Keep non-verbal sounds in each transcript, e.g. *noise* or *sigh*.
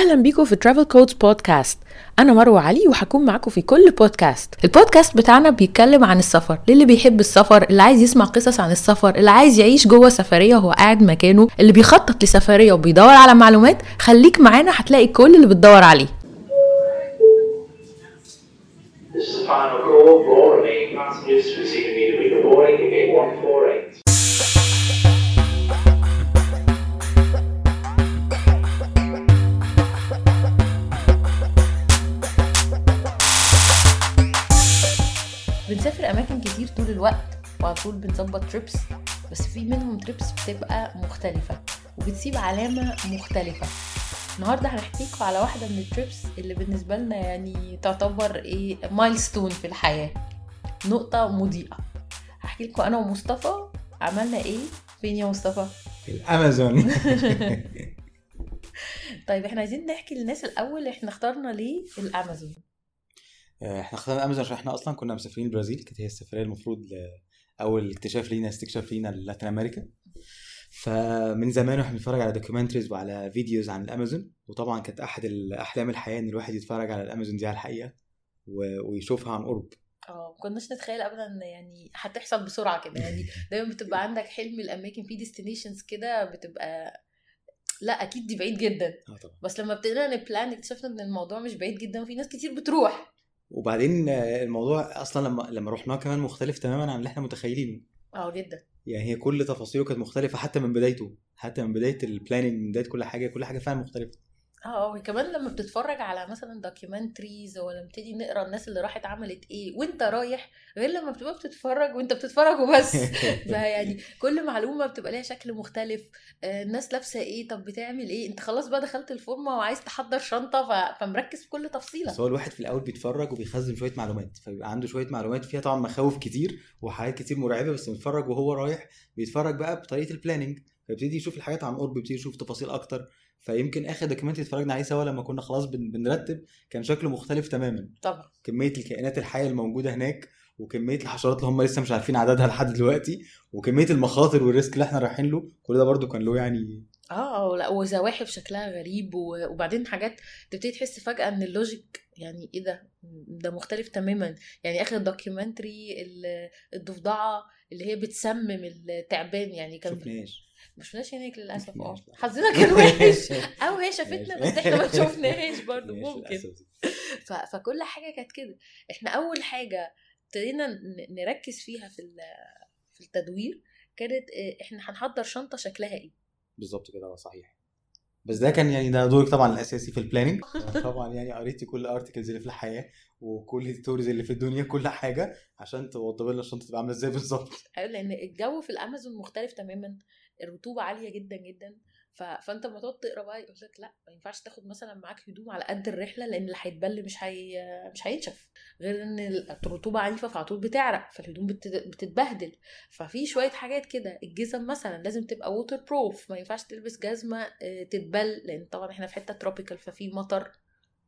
أهلا بيكم في ترافل كودز بودكاست أنا مروة علي وهكون معاكم في كل بودكاست البودكاست بتاعنا بيتكلم عن السفر. للي بيحب السفر اللي عايز يسمع قصص عن السفر اللي عايز يعيش جوه سفرية وهو قاعد مكانه اللي بيخطط لسفرية وبيدور على معلومات خليك معانا هتلاقي كل اللي بتدور عليه. This is final call. Passengers proceed immediately to boarding in gate 148. بنسافر أماكن كتير طول الوقت وعلى طول بنظبط trips بس في منهم trips بتبقى مختلفة وبتسيب علامة مختلفة. النهاردة هنحكي لكم على واحدة من ال trips اللي بالنسبة لنا يعني تعتبر إيه milestone في الحياة. نقطة مضيئة. هحكي لكم أنا ومصطفى عملنا إيه؟ فين يا مصطفى؟ الأمازون. *laughs* طيب إحنا عايزين نحكي للناس الأول إحنا اخترنا ليه الأمازون. إحنا اخترنا الأمازون عشان إحنا أصلا كنا مسافرين البرازيل كانت هي السفرية المفروض أول اكتشاف لينا استكشاف لينا Latin America. فمن زمان وإحنا بنتفرج على documentaries وعلى videos عن الأمازون وطبعا كانت أحد الاحلام الحياة إن الواحد يتفرج على الأمازون دي على الحقيقة و- ويشوفها عن قرب. آه ما كناش نتخيل ابدا يعني هتحصل بسرعة كده. يعني دايما بتبقى *laughs* عندك حلم الأماكن في destinations كده بتبقى لا أكيد دي بعيد جدا. آه طبعا. بس لما ابتدينا ن plan اكتشفنا إن الموضوع مش بعيد جدا وفي ناس كتير بتروح. وبعدين الموضوع أصلا لما لما رحناه كمان مختلف تماما عن اللي إحنا متخيلينه. آه جدا. يعني هي كل تفاصيله كانت مختلفة حتى من بدايته حتى من بداية ال planning من بداية كل حاجة كل حاجة فعلا مختلفة. آه وكمان لما بتتفرج على مثلا documentaries ولا بتبتدي نقرأ الناس اللي راحت عملت إيه وأنت رايح غير لما بتبقى بتتفرج وأنت بتتفرج وبس. *laughs* فيعني كل معلومة بتبقى ليها شكل مختلف. آه، الناس لابسة إيه طب بتعمل إيه؟ أنت خلاص بقى دخلت الفورمة وعايز تحضر شنطة ف... فمركز في كل تفصيلة. بس هو الواحد في الأول بيتفرج وبيخزن شوية معلومات فبيبقى عنده شوية معلومات فيها طبعا مخاوف كتير وحاجات كتير مرعبة بس بيتفرج وهو رايح بيتفرج بقى بطريقة ال planning فيبتدي يشوف الحاجات عن قرب بيبتدي يشوف تفاصيل أكتر. فيمكن آخر documentary اتفرجنا عليه سوا لما كنا خلاص بن- بنرتب كان شكله مختلف تماما. طبعا. كمية الكائنات الحية الموجودة هناك وكمية الحشرات اللي هم لسه مش عارفين عددها لحد دلوقتي وكمية المخاطر وال risk اللي إحنا رايحين له كل ده برضو كان له يعني آه لأ وزواحف شكلها غريب وبعدين حاجات تبتدي تحس فجأة إن ال logic يعني إيه ده؟ ده مختلف تماما. يعني آخر documentary ال- الضفدعة اللي هي بتسمم التعبان يعني كان شفناش ما شفناش هناك للأسف آه. حظنا كان *laughs* وحش. أو هي شافتنا بس. إحنا ما شفناهاش برضه ممكن. فكل حاجة كانت كده. إحنا أول حاجة ابتدينا نركز فيها في في التدوير كانت آه، إحنا هنحضر شنطة شكلها إيه. بالظبط كده صحيح. بس ده كان يعني ده دورك طبعا الأساسي في ال planning *laughs* طبعا يعني قريتي كل ال articles اللي في الحياة وكل ال stories اللي في الدنيا كل حاجة عشان توضب لنا الشنطة تبقى عاملة إزاي بالظبط. أيوة، لأن الجو في الأمازون مختلف تماما. الرطوبة عالية جدا جدا. ف... فانت لما تقعد تقرا بقى يقول لك لا ما ينفعش تاخد مثلا معاك هدوم على قد الرحلة لأن اللي هيتبل مش هي... مش هينشف. غير إن الرطوبة عنيفة فعلى طول بتعرق فالهدوم بت... بتتبهدل. ففي شوية حاجات كده. الجزم مثلا لازم تبقى waterproof ما ينفعش تلبس جزمة آه، تتبل لأن طبعا إحنا في حتة tropical ففي مطر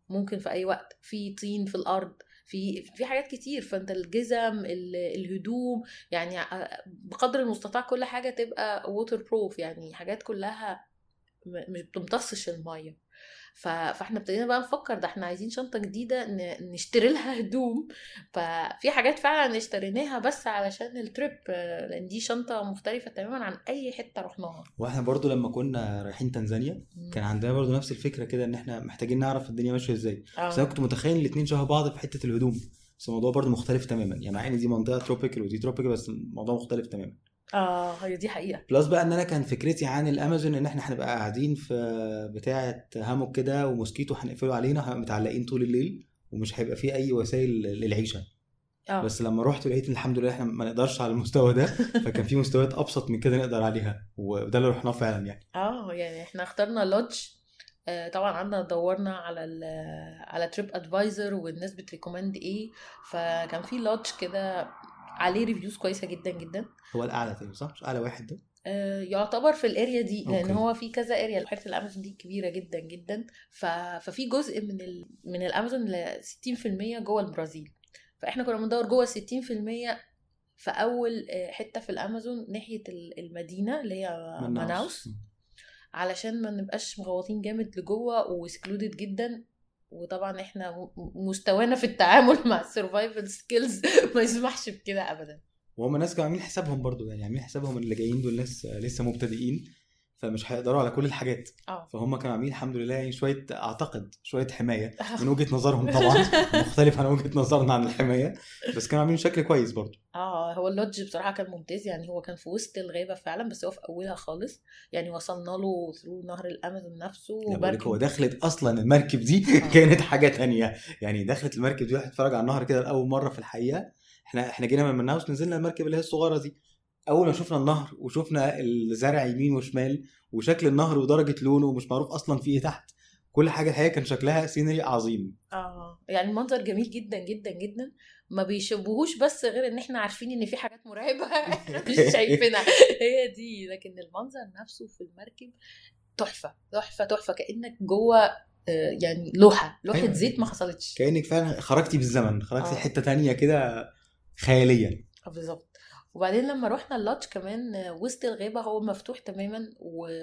ممكن في أي وقت. في طين في الأرض. في في حاجات كتير. فأنت الجزم ال- الهدوم يعني ع- بقدر المستطاع كل حاجة تبقى waterproof يعني حاجات كلها م- مش بتمتصش المية. ف... فاحنا ابتدينا بقى نفكر ده إحنا عايزين شنطة جديدة ن... نشتري لها هدوم. ففي حاجات فعلا اشتريناها بس علشان ال trip آه، لأن دي شنطة مختلفة تماما عن أي حتة رحناها. وإحنا برضو لما كنا رايحين تنزانيا كان عندنا برضو نفس الفكرة كده إن إحنا محتاجين نعرف الدنيا ماشية إزاي. بس أنا كنت متخيل الاثنين شبه بعض في حتة الهدوم. بس الموضوع برضو مختلف تماما. يعني مع ان دي منطقة tropical ودي tropical بس الموضوع مختلف تماما. آه هي دي حقيقة. plus بقى إن أنا كان فكرتي عن الأمازون إن إحنا هنبقى قاعدين في بتاعة hammock كده و mosquito net هنقفله علينا متعلقين طول الليل ومش هيبقى فيه أي وسائل للعيشة. آه. بس لما رحت لقيت الحمد لله إحنا ما نقدرش على المستوى ده *laughs* فكان في مستويات أبسط من كده نقدر عليها وده اللي رحناه فعلا يعني. آه يعني إحنا اخترنا lodge. آه، طبعا قعدنا دورنا على ال على TripAdvisor والناس بت recommend إيه فكان في lodge كده عليه reviews كويسة جدا جدا. هو الأعلى تاني صح؟ مش أعلى واحد ده؟ آه، يعتبر في ال area دي لأن okay. هو في كذا area بحيره الامازون دي كبيرة جدا جدا. ف... ففي جزء من ال... من الامازون ل 60% جوه البرازيل. فإحنا كنا بندور جوه 60% في أول آه، حتة في الأمازون ناحية ال- المدينة اللي هي ماناوس. علشان ما نبقاش مغوطين جامد لجوه و secluded جدا. وطبعا إحنا مستوانا في التعامل *laughs* مع ال survival skills ما يسمحش بكده ابدا. وهم ناس كانوا عاملين حسابهم برضو يعني عاملين حسابهم اللي جايين دول ناس لسه مبتدئين. فمش هيقدروا على كل الحاجات. آه. فهم كانوا عاملين الحمد لله يعني شوية أعتقد شوية حماية *laughs* من وجهة نظرهم طبعا. مختلف عن وجهة نظرنا عن الحماية. بس كانوا عاملين شكل كويس برضو آه هو اللودج بصراحة كان ممتاز. يعني هو كان في وسط الغابة فعلا بس هو في أولها خالص. يعني وصلنا له ثرو نهر الأمازون نفسه لك هو دخلت أصلا المركب دي آه. *laughs* كانت حاجة تانية. يعني دخلت المركب دي واحد اتفرج على النهر كده لأول مرة في الحقيقة. إحنا إحنا جينا من مناوس نزلنا المركب اللي هي الصغيرة دي. أول ما شفنا النهر وشفنا الزرع يمين وشمال وشكل النهر ودرجة لونه ومش معروف أصلا في إيه تحت كل حاجة الحقيقة كان شكلها سينري عظيم. آه. يعني المنظر جميل جدا جدا جدا. ما بيشبهوش بس غير إن إحنا عارفين إن في حاجات مرعبة *laughs* إحنا مش *laughs* شايفينها. هي دي. لكن المنظر نفسه في المركب تحفة تحفة تحفة. كأنك جوه آه، يعني لوحة لوحة أيوة. زيت ما حصلتش. كأنك فعلا خرجتي بالزمن خرجتي آه. حتة تانية كده خياليه آه، بالظبط. وبعدين لما رحنا ال lodge كمان وسط الغابة هو مفتوح تماما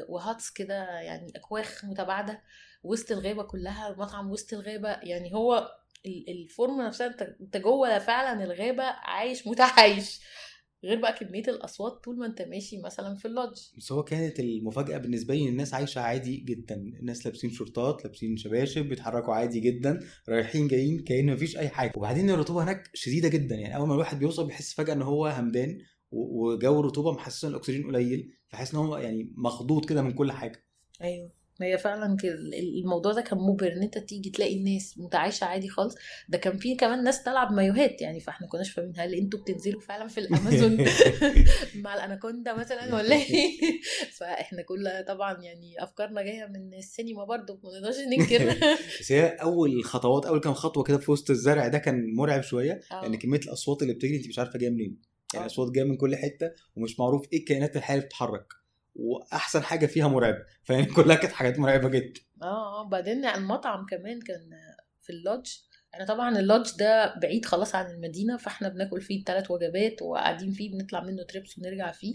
و huts كده يعني أكواخ متباعدة وسط الغابة كلها مطعم وسط الغابة. يعني هو ال- ال form نفسها أنت جوه فعلا الغابة عايش متعايش. غير بقى كمية الأصوات طول ما أنت ماشي مثلا في ال lodge. بس هو كانت المفاجأة بالنسبة لي إن الناس عايشة عادي جدا. الناس لابسين شورتات لابسين شباشب بيتحركوا عادي جدا رايحين جايين كأن مفيش أي حاجة. وبعدين الرطوبة هناك شديدة جدا. يعني أول ما الواحد بيوصل بيحس فجأة إن هو همدان وجو الرطوبة محسسه إن الأكسجين قليل. فحاسس إن هو يعني مخضوض كده من كل حاجة. أيوه. هي فعلا كده الموضوع ده كان مبهر إن أنت تيجي تلاقي الناس متعايشة عادي خالص. ده كان في كمان ناس تلعب مايوهات يعني فإحنا كناش فاهمين هل أنتوا بتنزلوا فعلا في الأمازون *laughs* مع الأناكوندا مثلا *laughs* ولا إيه؟ *laughs* فإحنا كلها طبعا يعني أفكارنا جاية من السينما برضو ما نقدرش ننكر. بس هي أول خطوات أول كام خطوة كده في وسط الزرع ده كان مرعب شوية آه. لأن كمية الأصوات اللي بتجري أنت مش عارفة جاية منين. يعني آه. أصوات جاية من كل حتة ومش معروف إيه الكائنات الحية اللي بتتحرك. وأحسن حاجة فيها مرعبة. فيعني *laughs* كلها كانت حاجات مرعبة جدا. آه آه بعدين المطعم كمان كان في ال lodge. إحنا طبعا ال lodge ده بعيد خلاص عن المدينة فإحنا بناكل فيه ثلاث وجبات وقاعدين فيه بنطلع منه trips ونرجع فيه.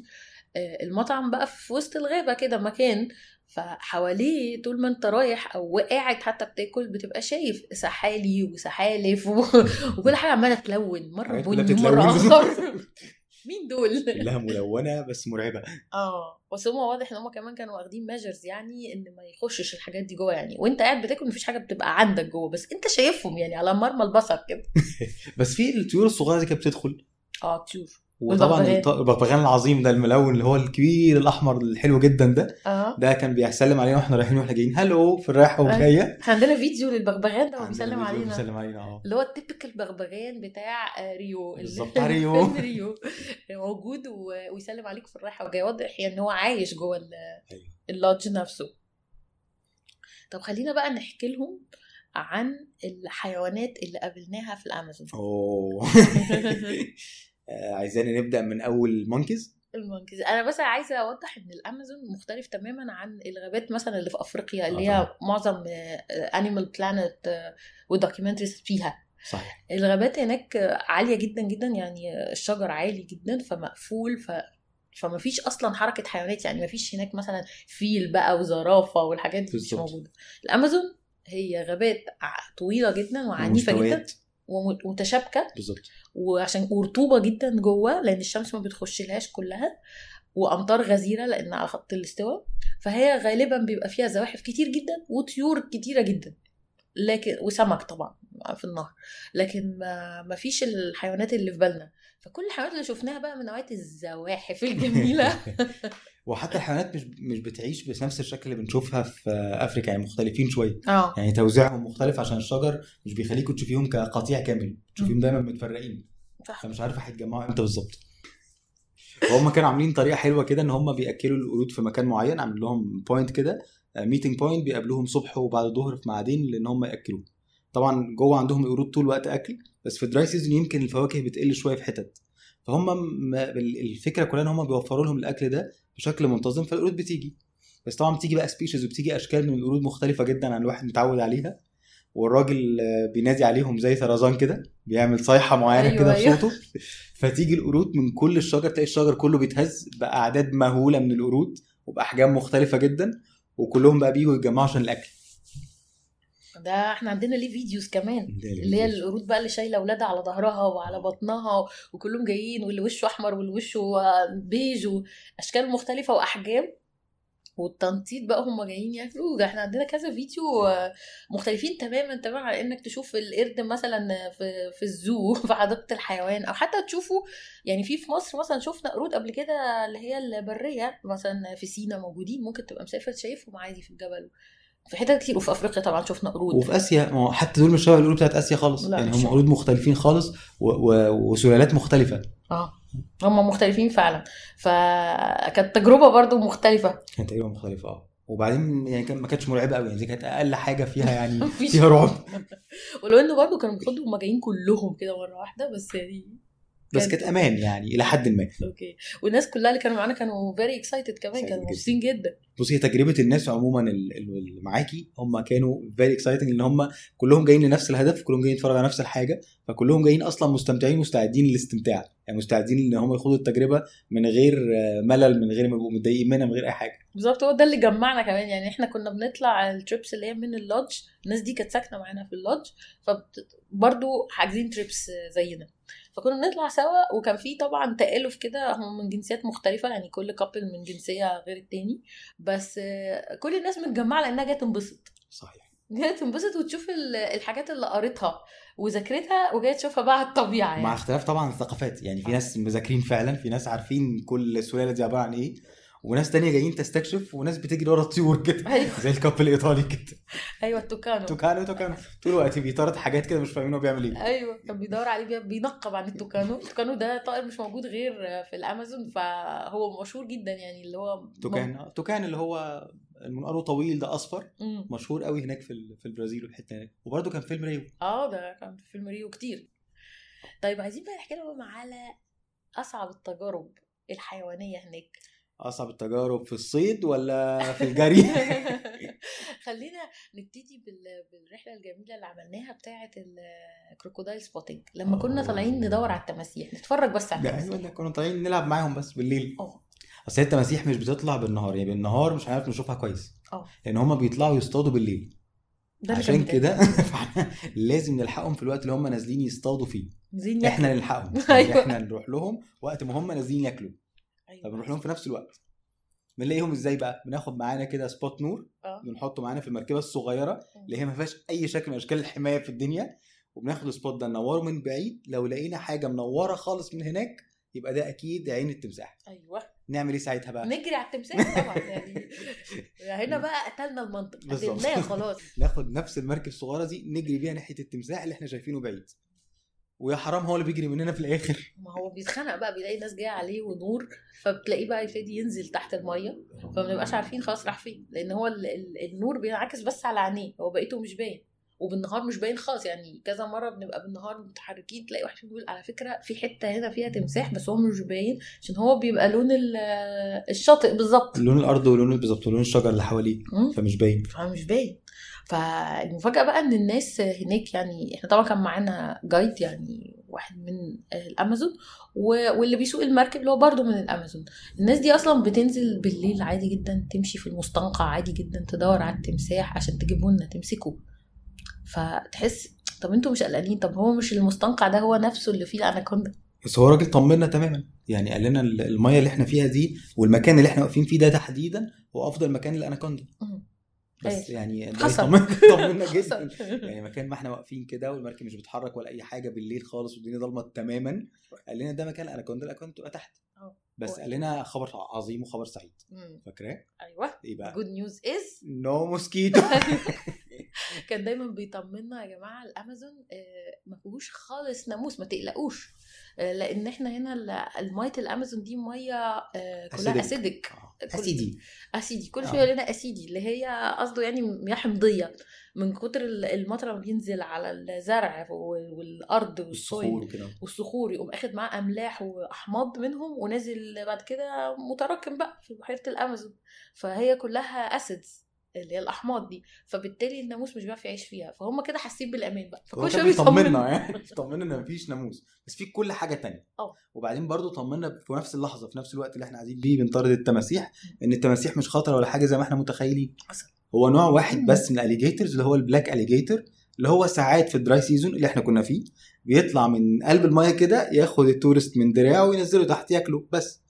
آه، المطعم بقى في وسط الغابة كده مكان. فحواليه طول ما أنت رايح أو قاعد حتى بتاكل بتبقى شايف سحالي وسحالف و... *laughs* وكل حاجة عمالة تلون. مرة بني. مرة أخضر. *laughs* مين دول؟ كلها ملونة بس مرعبة. آه بس هم واضح إن هم كمان كانوا واخدين ميجرز يعني إن ما يخشش الحاجات دي جوه يعني. وأنت قاعد بتاكل مفيش حاجة بتبقى عندك جوه بس أنت شايفهم يعني على مرمى البصر كده. *laughs* بس في الطيور الصغيرة دي كانت بتدخل؟ آه طيور وطبعا البغبغان. العظيم ده الملون اللي هو الكبير الأحمر الحلو جدا ده آه. ده كان بيسلم علينا وإحنا رايحين وإحنا جايين. hello في الرايحه أيوة. والجايه إحنا عندنا فيديو للبغبغان ده وهو عندنا بيسلم فيديو علينا. بيسلم علينا آه. اللي هو ال typical بغبغان بتاع آه، ريو. بالظبط، *laughs* ريو. ريو. موجود و- ويسلم عليك في الرايحه والجايه واضح يعني ان هو عايش جوه ال- أيوة. ال lodge نفسه. طب خلينا بقى نحكي لهم عن الحيوانات اللي قابلناها في الأمازون. أوه. *laughs* آه، عايزانا نبدأ من أول مونكيز المونكيز. أنا بس عايزة أوضح إن الأمازون مختلف تماما عن الغابات مثلا اللي في أفريقيا اللي آه هي معظم Animal Planet و documentaries فيها. صحيح. الغابات هناك عالية جدا جدا يعني الشجر عالي جدا فمقفول ف فما فيش أصلا حركة حيوانات يعني ما فيش هناك مثلا فيل بقى وزرافة والحاجات دي مش. موجودة. الأمازون هي غابات طويلة جدا وعنيفة جدا. ومتشابكه بالظبط. وعشان ورطوبة جدا جوه لأن الشمس ما بتخشلهاش كلها. وأمطار غزيرة لأن على خط الاستواء فهي غالبا بيبقى فيها زواحف كتير جدا وطيور كتيرة جدا. لكن وسمك طبعا في النهر. لكن ما, ما فيش الحيوانات اللي في بالنا. فكل الحيوانات اللي شفناها بقى من نوعية الزواحف الجميلة. *laughs* وحتى الحيوانات مش مش بتعيش بنفس الشكل اللي بنشوفها في افريكا يعني مختلفين شوية. آه. يعني توزيعهم مختلف عشان الشجر مش بيخليكوا تشوفيهم كقطيع كامل تشوفيهم دايما متفرقين. صح. فمش عارفه هيتجمعوا إمتى بالظبط. وهم كانوا عاملين طريقة حلوة كده إن هم بيأكلوا القرود في مكان معين عامل لهم point كده meeting point بيقابلوهم صبح وبعد الظهر في ميعادين لإن هم يأكلوه. طبعا جوه عندهم القرود طول الوقت أكل بس في ال dry season يمكن الفواكه بتقل شوية في حتت. فهم الفكرة كلها إن هم بيوفروا لهم الأكل ده بشكل منتظم فالقرود بتيجي. بس طبعا بتيجي بقى species وبتيجي أشكال من القرود مختلفة جدا عن الواحد متعود عليها. والراجل بينادي عليهم زي طرزان كده بيعمل صيحة معينة أيوة، كده أيوة. بصوته فتيجي القرود من كل الشجر تلاقي الشجر كله بيتهز بأعداد مهولة من القرود وبأحجام مختلفة جدا وكلهم بقى بيجوا يتجمعوا عشان الأكل. ده إحنا عندنا ليه videos كمان اللي هي القرود بقى اللي شايلة أولادها على ظهرها وعلى بطنها وكلهم جايين واللي وشه أحمر واللي وشه بيج وأشكال مختلفة وأحجام. والتنطيط بقى هم جايين ياكلوا ده إحنا عندنا كذا فيديو مختلفين تماما تماما على إنك تشوف القرد مثلا في في الزو *laughs* في حديقه الحيوان أو حتى تشوفه يعني في في مصر مثلا شفنا قرود قبل كده اللي هي البرية مثلا في سينا موجودين ممكن تبقى مسافر شايفهم عادي في الجبل. في حتت كتير وفي أفريقيا طبعا شفنا قرود. وفي آسيا ما حتى دول مش شبه القرود بتاعت آسيا خالص. لا، يعني هم. قرود مختلفين خالص و... و... وسلالات مختلفة. آه. هم مختلفين فعلا. فكانت تجربة برضو مختلفة. كانت تقريبا مختلفة آه. وبعدين يعني ما كانتش مرعبة قوي يعني دي كانت أقل حاجة فيها *laughs* يعني. فيها رعب. *laughs* ولو إنه برضو كانوا بياخدوا هم جايين كلهم كده مرة واحدة بس يعني بس كان- كانت أمان يعني إلى حد ما. okay. والناس كلها اللي كانوا معانا كانوا very excited كمان كانوا. مبسوطين جدا. بصي تجربة الناس عموما ال- ال- اللي معاكي هم كانوا very exciting ان هم كلهم جايين لنفس الهدف كلهم جايين يتفرجوا على نفس الحاجة فكلهم جايين أصلا مستمتعين مستعدين للاستمتاع يعني مستعدين إن هم يخوضوا التجربة من غير ملل من غير ما يبقوا متضايقين منها من غير أي حاجة. بالظبط هو ده اللي جمعنا كمان يعني إحنا كنا بنطلع ال trips اللي هي من ال lodge الناس دي كانت ساكنة معانا في ال lodge فبرضه حاجزين trips زينا. فكنا بنطلع سوا وكان في طبعا تآلف كده هم من جنسيات مختلفة يعني كل couple من جنسية غير التاني. بس آه، كل الناس متجمعة لأنها جاية تنبسط. صحيح. جاية تنبسط وتشوف ال- الحاجات اللي قريتها وذاكرتها وجاية تشوفها بقى على الطبيعة يعني. مع اختلاف طبعا الثقافات. يعني في ناس مذاكرين فعلا في ناس عارفين كل سلاله دي عبارة عن إيه. وناس تانية جايين تستكشف وناس بتجري ورا الطيور كده. أيوه. زي ال couple الإيطالي كده. أيوه ال toucano. toucano toucano. طول الوقت بيطارد حاجات كده مش فاهمين هو بيعمل إيه. أيوه كان بيدور عليه بي- بينقب عن ال toucano. ال toucano ده طائر مش موجود غير في الأمازون فهو مشهور جدا يعني اللي هو توكان توكان اللي هو المنقاره طويل ده أصفر. مم. مشهور قوي هناك في في البرازيل والحتة هناك. وبرده كان فيلم ريو. آه ده كان في فيلم ريو كتير. طيب عايزين بقى نحكي لهم على أصعب التجارب الحيوانية هناك. أصعب التجارب في الصيد ولا في الجري؟ *laughs* خلينا نبتدي بال- بالرحلة الجميلة اللي عملناها بتاعة ال crocodile spotting لما كنا طالعين ندور على التماسيح. نتفرج بس على التماسيح. أيوه كنا طالعين نلعب معاهم بس بالليل. آه. أصل التماسيح مش بتطلع بالنهار. يعني بالنهار مش هنعرف نشوفها كويس. آه. لأن هما بيطلعوا يصطادوا بالليل. ده عشان. كده *laughs* لازم نلحقهم في الوقت اللي هم نازلين يصطادوا فيه. إحنا. نلحقهم. *laughs* يعني إحنا نروح لهم وقت ما هم نازلين ياكلوا. أيوة. فبنروح لهم في نفس الوقت. بنلاقيهم إزاي بقى؟ بناخد معانا كده spot نور. آه. بنحطه معانا في المركبة الصغيرة اللي هي ما فيهاش أي شكل من أشكال الحماية في الدنيا. وبناخد السبوت ده ننوره من بعيد. لو لقينا حاجة منورة خالص من هناك يبقى ده أكيد عين التمساح. أيوه. نعمل إيه ساعتها بقى؟ نجري على التمثال طبعا *laughs* يعني. هنا بقى قتلنا المنطق. قتلناه خلاص. *laughs* ناخد نفس المركب الصغيرة دي نجري بيها ناحية التمساح اللي إحنا شايفينه بعيد. ويا حرام هو اللي بيجري مننا في الآخر. *laughs* ما هو بيتخنق بقى بيلاقي ناس جاية عليه ونور فبتلاقيه بقى يبتدي ينزل تحت المية. فما عارفين خلاص راح فين لأن هو ال- ال- النور بينعكس بس على عينيه هو بقيته مش باين. وبالنهار مش باين خالص يعني كذا مرة بنبقى بالنهار متحركين تلاقي واحد بيقول على فكرة في حتة هنا فيها تمساح بس هو مش باين عشان هو بيبقى لون ال- الشاطئ بالظبط. لون الأرض ولون بالظبط ولون الشجر اللي حواليه. فمش باين. فمش باين. فالمفاجأة بقى إن الناس هناك يعني إحنا طبعا كان معانا جايد يعني واحد من الأمازون واللي بيسوق المركب اللي هو برضه من الأمازون. الناس دي أصلا بتنزل بالليل عادي جدا تمشي في المستنقع عادي جدا تدور على التمساح عشان تجيبه لنا تمسكه. فتحس طب أنتوا مش قلقانين طب هو مش المستنقع ده هو نفسه اللي فيه الأناكوندا بس هو راجل طمنا تماما يعني قال لنا ال- المية اللي إحنا فيها دي والمكان اللي إحنا واقفين فيه ده تحديدا هو أفضل مكان للأناكوندا. بس. يعني حصل. *laughs* طمنا جدا. يعني مكان ما إحنا واقفين كده والمركب مش بتتحرك ولا أي حاجة بالليل خالص والدنيا ضلمه تماما قال لنا ده مكان الأناكوندا الأناكوندا تبقى تحت. بس. قال لنا خبر عظيم وخبر سعيد. فاكراه؟ أيوه. إيه بقى good news is no mosquito كان دايما بيطمنا يا جماعة الأمازون آه، ما فيهوش خالص ناموس ما تقلقوش. لأن إحنا هنا ال- المية الامازون دي مية آه، كلها. acidic acidy acidy كل آه. شوية لنا acidy اللي هي قصده يعني مياه حمضيه من كتر ال- المطر ما بينزل على الزرع وال- والأرض وكده والصخور يقوم أخد معاه أملاح وأحماض منهم ونازل بعد كده متراكم بقى في بحيرة الأمازون. فهي كلها acids اللي هي الأحماض دي فبالتالي الناموس مش بيعرف يعيش فيها فهم كده حاسين بالأمان بقى فكل شوية بيطمنا يعني *laughs* بيطمنا إن مفيش ناموس بس في كل حاجة تانية آه. وبعدين برضو طمنا في نفس اللحظة في نفس الوقت اللي إحنا قاعدين بيه بنطارد التماسيح إن التماسيح مش خطرة ولا حاجة زي ما إحنا متخيلين. هو نوع واحد. بس من ال alligators اللي هو ال black alligator اللي هو ساعات في ال dry season اللي إحنا كنا فيه بيطلع من قلب المايه كده ياخد ال tourist من دراعه وينزله تحت ياكله بس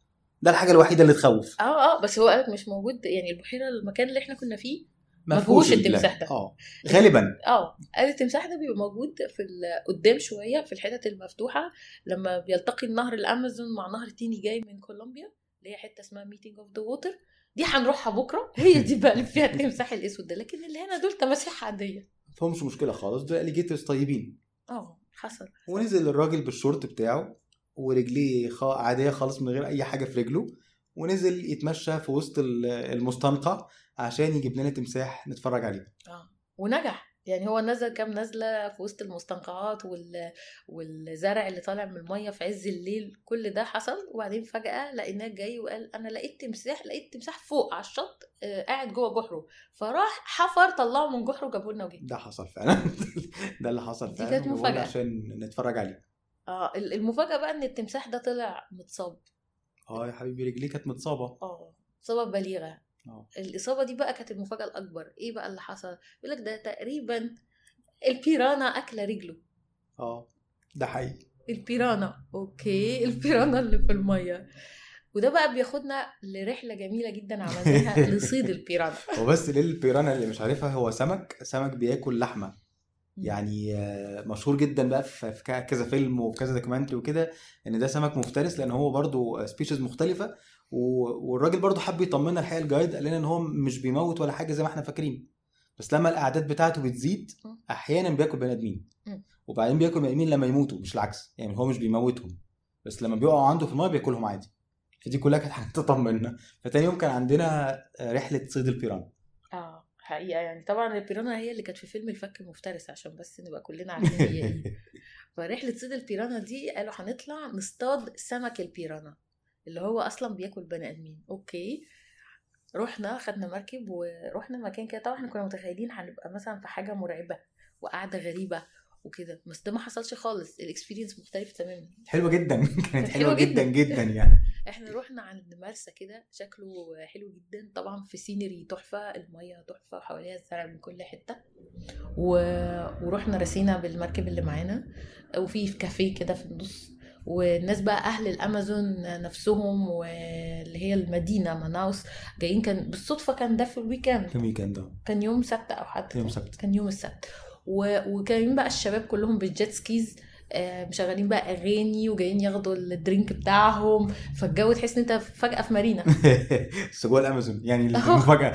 ده الحاجة الوحيدة اللي تخوف. آه آه بس هو قالك مش موجود يعني البحيرة المكان اللي إحنا كنا فيه ما ما فيهوش. التمساح ده. آه. غالبا. آه قال التمساح ده بيبقى موجود في قدام شوية في الحتت المفتوحة لما بيلتقي نهر الأمازون مع نهر تاني جاي من كولومبيا اللي هي حتة اسمها meeting of the water دي هنروحها بكرة. هي دي بقى اللي فيها التمساح الأسود ده. لكن اللي هنا دول تماسيح عادية. فمش مشكلة خالص. دول alligators طيبين. آه حصل. ونزل الراجل بالشورت بتاعه. ورجليه عادية خالص من غير أي حاجة في رجله ونزل يتمشى في وسط ال- المستنقع عشان يجيب لنا تمساح نتفرج عليه. آه. ونجح. يعني هو نزل كام نزلة في وسط المستنقعات وال... والزرع اللي طالع من المية في عز الليل كل ده حصل. وبعدين فجأة لقيناه جاي وقال أنا لقيت تمساح لقيت تمساح فوق على الشط آه، قاعد جوه جحره. فراح حفر طلعه من جحره وجابه لنا وجه. ده حصل فعلا. *laughs* ده اللي حصل دي فعلا كانت وقلنا مفاجأة. عشان نتفرج عليه. آه ال- المفاجأة بقى إن التمساح ده طلع متصاب. آه يا حبيبي رجليه كانت متصابة. آه إصابة بليغة. آه. الإصابة دي بقى كانت المفاجأة الأكبر. إيه بقى اللي حصل؟ يقول لك ده تقريبا البيرانا اكله رجله. آه ده حقيقي. البيرانا. أوكي البيرانا اللي في المية. وده بقى بياخدنا لرحلة جميلة جدا عملناها *laughs* لصيد البيرانا. هو بس للبيرانا اللي مش عارفها؟ هو سمك سمك بياكل لحمة. يعني آه، مشهور جدا بقى في كذا فيلم وفي كذا documentary وكده إن ده سمك مفترس لأن هو برضو species مختلفة والراجل برضو حب يطمنا الحقيقة ال guide قال لنا إن هو مش بيموت ولا حاجة زي ما إحنا فاكرين. بس لما الأعداد بتاعته بتزيد. أحيانا بياكل بني آدمين. وبعدين بياكل بني آدمين لما يموتوا مش العكس. يعني هو مش بيموتهم. بس لما بيقعوا عنده في المايه بياكلهم عادي. فدي كلها كانت حاجات تطمنا فتاني يوم كان عندنا آه، رحلة صيد البيرانا آه حقيقة يعني. طبعا البيرانا هي اللي كانت في فيلم الفك المفترس عشان بس نبقى كلنا عارفين هي إيه. *laughs* فرحلة صيد البيرانا دي قالوا هنطلع نصطاد سمك البيرانا اللي هو أصلا بياكل بني آدمين. أوكي. رحنا خدنا مركب ورحنا مكان كده. طبعا إحنا كنا متخيلين هنبقى مثلا في حاجة مرعبة وقعده غريبة وكده. بس ده ما حصلش خالص. ال experience مختلف تماما. حلوة جدا. *laughs* كانت حلوة جدا. جداً. يعني. *laughs* إحنا رحنا عند مرسى كده. شكله حلو جدا. طبعا في scenery تحفة. المية تحفة. وحواليها الزرع من كل حتة. و... ورحنا رسينا بالمركب اللي معانا. وفي كافيه كده في النص. والناس بقى أهل الأمازون نفسهم واللي هي المدينة ماناوس جايين كان بالصدفة كان ده في ال weekend كان weekend كان يوم سبت أو حد يوم سبت. كان يوم السبت. و... وكانوا بقى الشباب كلهم بال jet skis آه، مشغلين بقى أغاني وجايين ياخدوا ال drink بتاعهم فالجو تحس إن أنت فجأة في مارينا *laughs* بس جوه الامازون يعني. المفاجأة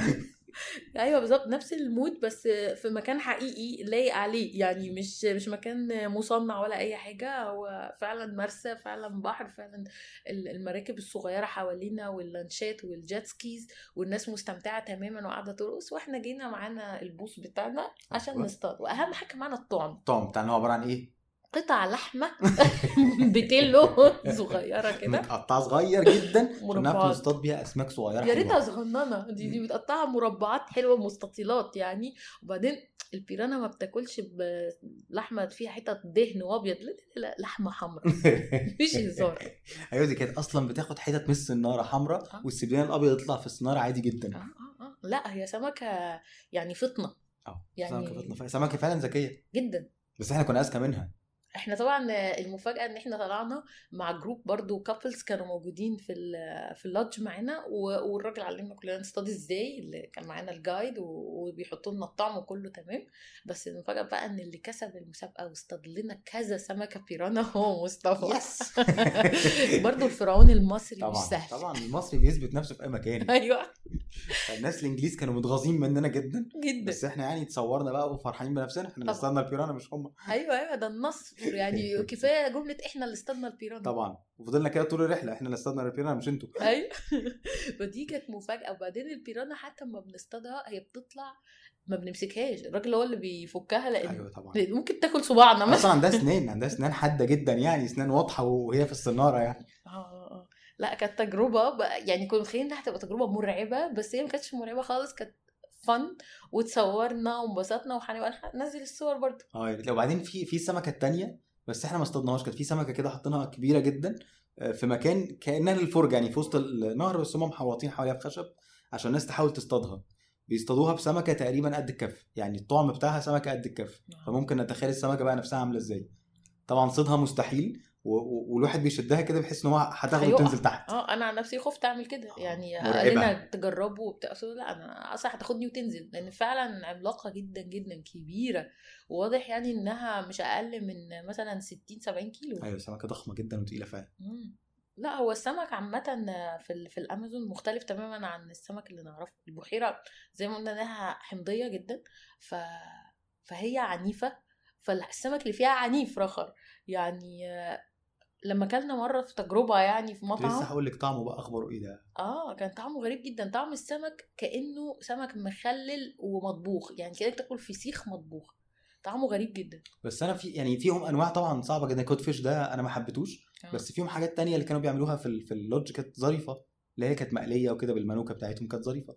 أيوه بالظبط نفس ال mood بس في مكان حقيقي لايق عليه يعني مش مش مكان مصنع ولا أي حاجة هو فعلا مرسى فعلا بحر فعلا ال- المراكب الصغيرة حوالينا واللانشات وال jet skis والناس مستمتعة تماما وقاعدة ترقص وإحنا جينا معانا ال boss بتاعنا عشان أيوة. نصطاد وأهم حاجة معانا الطعم الطعم بتاعنا هو عبارة عن إيه؟ قطع لحمة *laughs* بتلو صغيرة كده. متقطعة صغير جدا. عشان *laughs* نعرف مربعات. نصطاد بيها أسماك صغيرة يا ريتها. صغننة. دي دي متقطعه مربعات حلوة مستطيلات يعني. وبعدين البيرانا ما بتاكلش بلحمة فيها حتت دهن وأبيض. لا لا لا لحمة حمراء. *laughs* مفيش هزار. أيوه دي كانت أصلا بتاخد حتت من السناره حمراء آه. والسبيان الأبيض يطلع في السناره عادي جدا. آه آه آه. لا هي سمكة يعني فطنة. آه يعني- سمكة فطنة. سمكة فعلا ذكية. جدا. بس إحنا كنا أذكى منها. إحنا طبعا المفاجأة إن إحنا طلعنا مع group برضو couples كانوا موجودين في ال- في ال lodge معانا والراجل علمنا كلنا نصطاد إزاي اللي كان معانا ال guide وبيحطوا لنا الطعم وكله تمام. بس المفاجأة بقى إن اللي كسب المسابقة واصطاد لنا كذا سمكة بيرانا هو مصطفى. yes. *laughs* برضو الفرعون المصري مش طبعا سهل. طبعا المصري بيثبت نفسه في أي مكان. *laughs* أيوه. الناس الإنجليز كانوا متغاظين مننا جدا. جدا. بس إحنا يعني تصورنا بقى وفرحانين بنفسنا إحنا اللي. اصطادنا البيرانا مش هم. أيوه أيوه ده النصر. يعني *laughs* كفاية جملة إحنا اللي اصطادنا البيرانا طبعا. وفضلنا كده طول الرحلة إحنا اللي اصطادنا البيرانا مش أنتوا. أيوه. *laughs* فدي كانت مفاجأة. وبعدين البيرانا حتى لما بنصطادها هي بتطلع ما بنمسكهاش. الراجل هو اللي بيفكها لأن أيوه طبعا. لأن ممكن تاكل صباعنا مثلا. أصلا عندها اسنان *laughs* عندها اسنان حادة جدا يعني اسنان واضحة وهي في السناره يعني. آه آه، آه. لا كانت تجربة يعني كنا متخيلين إنها هتبقى تجربة مرعبة بس هي ما كانتش مرعبة خالص كانت فن وتصورنا وانبسطنا وهنبقى ننزل الصور برضه آه يا. وبعدين في في السمكه التانية بس إحنا ما اصطادناهاش كانت في سمكة كده حاطينها كبيرة جدا آه، في مكان كأنها للفرجة يعني في وسط النهر بس هم محوطين حواليها بخشب عشان الناس تحاول تصطادها. بيصطادوها بسمكة تقريبا قد الكف يعني الطعم بتاعها سمكة قد الكف. فممكن نتخيل السمكة بقى نفسها عاملة إزاي. طبعا صيدها مستحيل والواحد بيشدها كده بحيث إن هو هتاخده هيقع. وتنزل تحت. آه أنا عن نفسي خفت أعمل كده. آه، يعني مرعبة. قال لنا تجربوا وبتاع. لا أنا أصلا هتاخدني وتنزل. لأن فعلا عملاقة جدا جدا كبيرة. وواضح يعني إنها مش أقل من مثلا 60 70 كيلو. أيوه سمكة ضخمة جدا وتقيلة فعلا. لا هو السمك عامة في في الأمازون مختلف تماما عن السمك اللي نعرفه. البحيرة زي ما قلنا إنها حمضية جدا. ف... فهي عنيفة. فالسمك اللي فيها عنيف رخر. يعني لما كلنا مرة في تجربة يعني في كنت لسه مطعم. هقول لك طعمه بقى اخباره إيه ده؟ آه كان طعمه غريب جدا. طعم السمك كأنه سمك مخلل ومطبوخ. يعني كأنك تاكل فسيخ مطبوخ. طعمه غريب جدا. بس أنا في يعني فيهم أنواع طبعا صعبة جدا. codfish ده أنا ما حبيتوش آه. بس فيهم حاجات تانية اللي كانوا بيعملوها في ال- في ال lodge كانت ظريفة. اللي هي كانت مقلية وكده بالمانوكا بتاعتهم كانت ظريفة.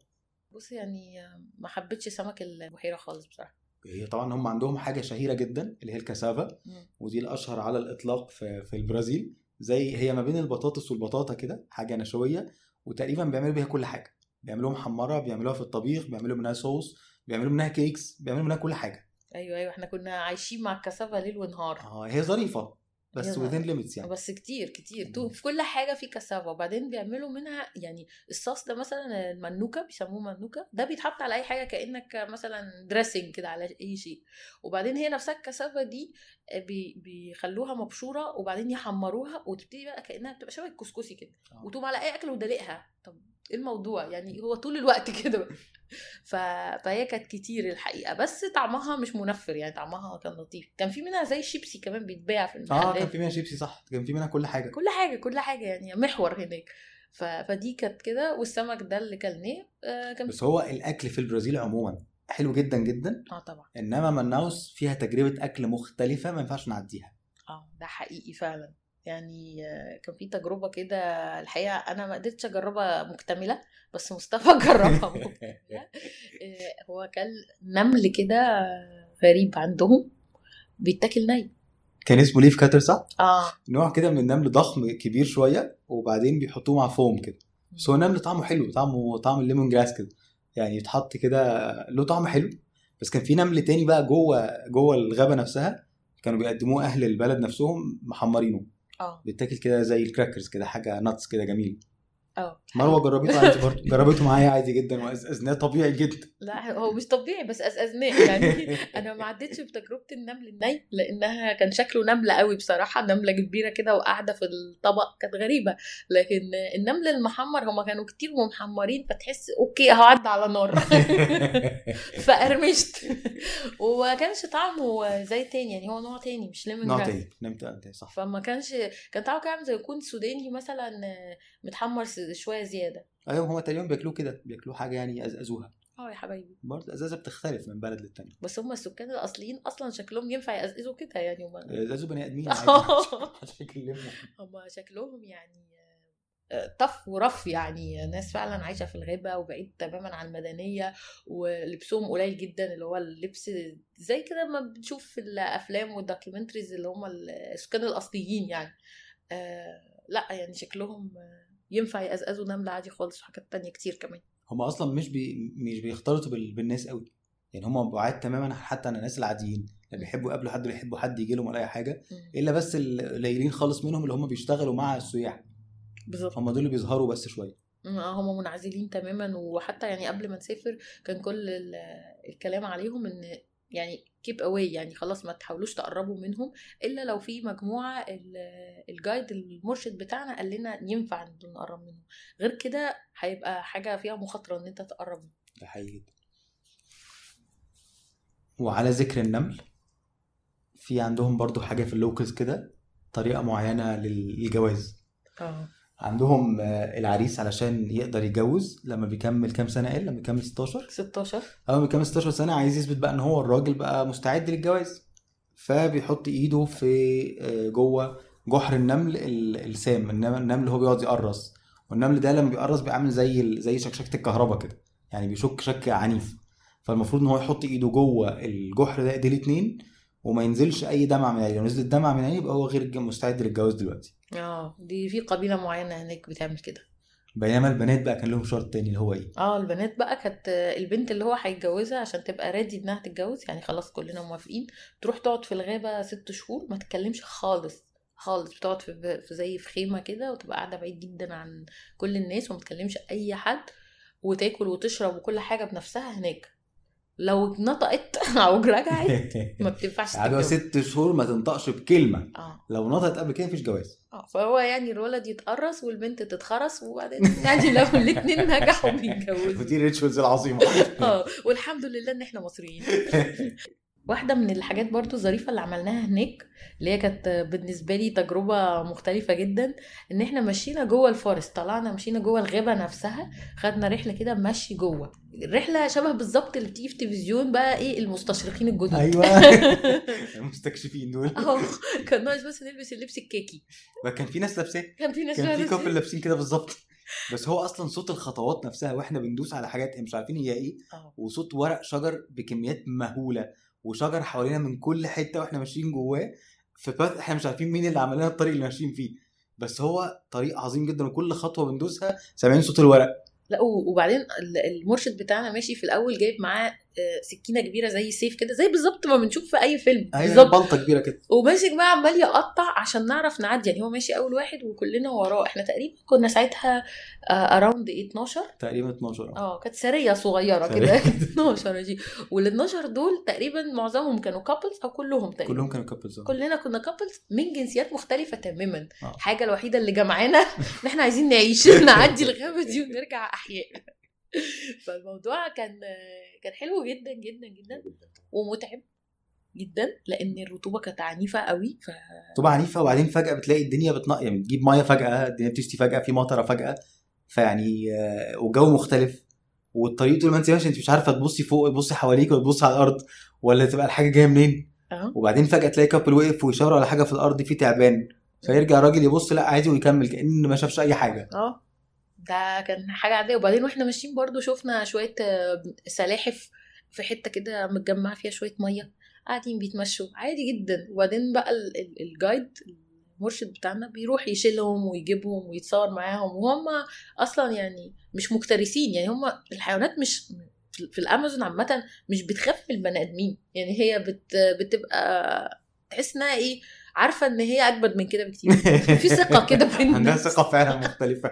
بص يعني ما حبيتش سمك البحيرة خالص بصراحة. هي طبعا هم عندهم حاجة شهيرة جدا اللي هي الكاسافا. ودي الأشهر على الإطلاق في في البرازيل. زي هي ما بين البطاطس والبطاطا كده حاجة نشوية وتقريبا بيعملوا بيها كل حاجة. بيعملوها محمرة بيعملوها في الطبيخ بيعملوا منها صوص بيعملوا منها cakes بيعملوا منها كل حاجة. أيوه أيوه إحنا كنا عايشين مع الكاسافا ليل ونهار. آه هي ظريفة. بس within limits يعني. بس كتير كتير. تو- في كل حاجة في كاسافا وبعدين بيعملوا منها يعني الصوص ده مثلا المنوكة بيسموه منوكة. ده بيتحط على أي حاجة كأنك مثلا dressing كده على أي شيء. وبعدين هي نفسها الكثافه دي بي بيخلوها مبشورة وبعدين يحمروها وتبتدي بقى كأنها بتبقى شبه الكسكسي كده. آه. وتقوم على أي أكل ودلقها طب إيه الموضوع؟ يعني هو طول الوقت *laughs* كده. ف... فهي كانت كتير الحقيقة. بس طعمها مش منفر يعني طعمها كان لطيف. كان في منها زي شيبسي كمان بيتباع في آه المحلات. كان في منها شيبسي صح. كان في منها كل حاجة. كل حاجة كل حاجة يعني محور هناك. ف... فدي كانت كده. والسمك ده اللي كلناه آه كان بس هو الأكل في البرازيل عموما حلو جدا جدا. آه طبعا. إنما مناوس فيها تجربة أكل مختلفة ما ينفعش نعديها. آه ده حقيقي فعلا. يعني كان في تجربة كده الحقيقة أنا ما قدرتش أجربها مكتملة بس مصطفى *laughs* جربها مكتمله *laughs* آه، هو كان نمل كده غريب عندهم بيتاكل ني. كان اسمه ليف كاتر صح؟ آه. نوع كده من النمل ضخم كبير شوية وبعدين بيحطوه مع فوم كده. بس هو نمل طعمه حلو طعمه طعم الليمون جراس كده. يعني يتحط كده له طعم حلو. بس كان في نمل تاني بقى جوه جوه الغابة نفسها كانوا بيقدموه أهل البلد نفسهم محمرينه. آه. بيتاكل كده زي الكراكرز كده حاجة ناتس كده جميل. آه مروة جربته عادي برضه. *laughs* جربته معايا عادي جدا وازناه طبيعي جدا. لا هو مش طبيعي بس أزأزناه يعني. *laughs* أنا ما عدتش بتجربة النمل الني لأنها كان شكله نمله قوي بصراحة نملة كبيرة كده وقاعدة في الطبق كانت غريبة. لكن النمل المحمر هما كانوا كتير ومحمرين فتحس أوكي هعدي على نار. *laughs* فقرمشت. وما كانش طعمه زي تاني يعني هو نوع تاني مش ليمون نوع. تاني. نمت أنت صح. فما كانش كان طعمه كده زي يكون سوداني مثلا متحمر شوية زيادة. أيوه هما تقريبا بياكلوه كده بياكلوه حاجة يعني يزقزوها آه يا حبايبي. برضه الازازه بتختلف من بلد للتانية. بس هم السكان الأصليين أصلا شكلهم ينفع يقزقزوا كده يعني هم يزقزوا بني آدمين *laughs* هم شكلهم يعني آه، tough و rough يعني. ناس فعلا عايشة في الغابة وبعيد تماما عن المدنية ولبسهم قليل جدا اللي هو اللبس زي كده ما بنشوف في الأفلام وال documentaries اللي هم السكان الأصليين يعني. آه لأ يعني شكلهم آه، ينفع يقزقزوا نملة عادي خالص وحاجات تانية كتير كمان. هم أصلا مش بي... مش بيختلطوا بال... بالناس قوي. يعني هم بعاد تماما حتى عن الناس العاديين. اللي بيحبوا يقابلوا حد ولا يحبوا حد يجي لهم ولا أي حاجة. إلا بس القليلين خالص منهم اللي هم بيشتغلوا مع السياح. بالظبط. هم دول اللي بيظهروا بس شوية. هم منعزلين تماما. وحتى يعني قبل ما نسافر كان كل ال- الكلام عليهم إن يعني كيب اواي يعني خلاص ما تحاولوش تقربوا منهم إلا لو في مجموعة ال- الجايد المرشد بتاعنا قال لنا ينفع نقرب منهم. غير كده هيبقى حاجة فيها مخاطرة إن أنت تقرب ده حقيقي جدا. وعلى ذكر النمل في عندهم برضو حاجة في اللوكلز كده طريقة معينة لل- للجواز. آه. عندهم آه، العريس علشان يقدر يتجوز لما بيكمل كام سنة؟ قال لما بيكمل 16 16 أول ما بيكمل 16 سنة عايز يثبت بقى إن هو الراجل بقى مستعد للجواز. فبيحط إيده في آه، جوه جحر النمل ال- السام النمل النمل هو بيقعد يقرص. والنمل ده لما بيقرص بيعمل زي زي شكشكة الكهرباء كده يعني بيشك شك عنيف. فالمفروض إن هو يحط إيده جوه الجحر ده ايديه الاتنين وما ينزلش أي دمعه من عينيه. لو نزلت دمعه من عينيه يبقى هو غير مستعد للجواز دلوقتي. آه. دي في قبيلة معينة هناك بتعمل كده. بينما البنات بقى كان لهم شرط تاني اللي هو إيه؟ آه البنات بقى كانت البنت اللي هو هيتجوزها عشان تبقى رادي إنها تتجوز يعني خلاص كلنا موافقين. تروح تقعد في الغابة ست شهور ما تتكلمش خالص خالص. بتقعد في في زي في خيمة كده وتبقى قاعدة بعيد جدا عن كل الناس وما تكلمش أي حد وتاكل وتشرب وكل حاجة بنفسها هناك. لو نطقت *laughs* أو رجعت ما بتنفعش قعدوا. ست شهور ما تنطقش بكلمة. آه. لو نطقت قبل كده مفيش جواز. آه فهو يعني الولد يتقرص والبنت تتخرس وبعدين *laughs* يعني لو الاتنين نجحوا بيتجوزوا. *laughs* ودي الريتشوالز العظيمة. آه والحمد لله إن إحنا مصريين. واحدة من الحاجات برضو الظريفة اللي عملناها هناك اللي هي كانت بالنسبة لي تجربة مختلفة جدا إن إحنا مشينا جوه ال forest طلعنا مشينا جوه الغابة نفسها خدنا رحلة كده مشي جوه. الرحلة شبه بالظبط اللي بتيجي في تلفزيون بقى إيه المستشرقين الجدد. أيوه. *laughs* المستكشفين دول. آه كان ناقص بس نلبس اللبس الكاكي ما كان في ناس لابساه. كان في ناس كان في couple لابسين كده بالظبط. بس هو أصلا صوت الخطوات نفسها وإحنا بندوس على حاجات مش عارفين هي إيه وصوت ورق شجر بكميات مهولة. وشجر حوالينا من كل حتة وإحنا ماشيين جواه في path إحنا مش عارفين مين اللي عمل لنا الطريق اللي ماشيين فيه. بس هو طريق عظيم جدا وكل خطوة بندوسها سامعين صوت الورق. لا وبعدين ال- المرشد بتاعنا ماشي في الأول جايب معاه سكينة كبيرة زي سيف كده زي بالظبط ما بنشوف في أي فيلم. أيوه بالظبط. بلطة كبيرة كده. وماسك بقى عمال يقطع عشان نعرف نعدي. يعني هو ماشي أول واحد وكلنا وراه. إحنا تقريبا كنا ساعتها around 12 تقريبا 12 آه. آه كانت سرية صغيرة. كده. 12 *laughs* دي. وال 12 دول تقريبا معظمهم كانوا couples أو كلهم تقريبا. كلهم كانوا couples كلنا كنا couples من جنسيات مختلفة تماما. آه. الحاجة الوحيدة اللي جمعانا *laughs* إن إحنا عايزين نعيش. *laughs* نعدي الغابة دي ونرجع أحياء. *laughs* فالموضوع كان كان حلو جدا جدا جدا. ومتعب جدا لأن الرطوبة كانت عنيفة قوي ف طبعا عنيفة وبعدين فجأة بتلاقي الدنيا بتنقط يعني بتجيب مية فجأة الدنيا بتشتي فجأة في مطرة فجأة فيعني آه، والجو مختلف. والطريق طول ما انت ماشي انت مش عارفة تبصي فوق تبصي حواليك ولا تبصي على الأرض ولا تبقى الحاجة جاية منين. أه. وبعدين فجأة تلاقي كابل وقف ويشاور على حاجة في الأرض في تعبان. فيرجع الراجل يبص لا عادي ويكمل كأن ما شافش أي حاجة. أه. ده كان حاجة عادية. وبعدين وإحنا ماشيين برضو شفنا شوية آه، سلاحف في حتة كده متجمعة فيها شوية مية قاعدين بيتمشوا عادي جدا. وبعدين بقى ال- ال- الجايد المرشد بتاعنا بيروح يشيلهم ويجيبهم ويتصور معاهم. وهم أصلا يعني مش مفترسين يعني هم الحيوانات مش في الأمازون عامة مش بتخاف من البني آدمين. يعني هي بت بتبقى تحس إنها إيه عارفة إن هي اجمد من كده بكتير. في ثقة كده بين *laughs* عندها. ثقة فعلا مختلفة.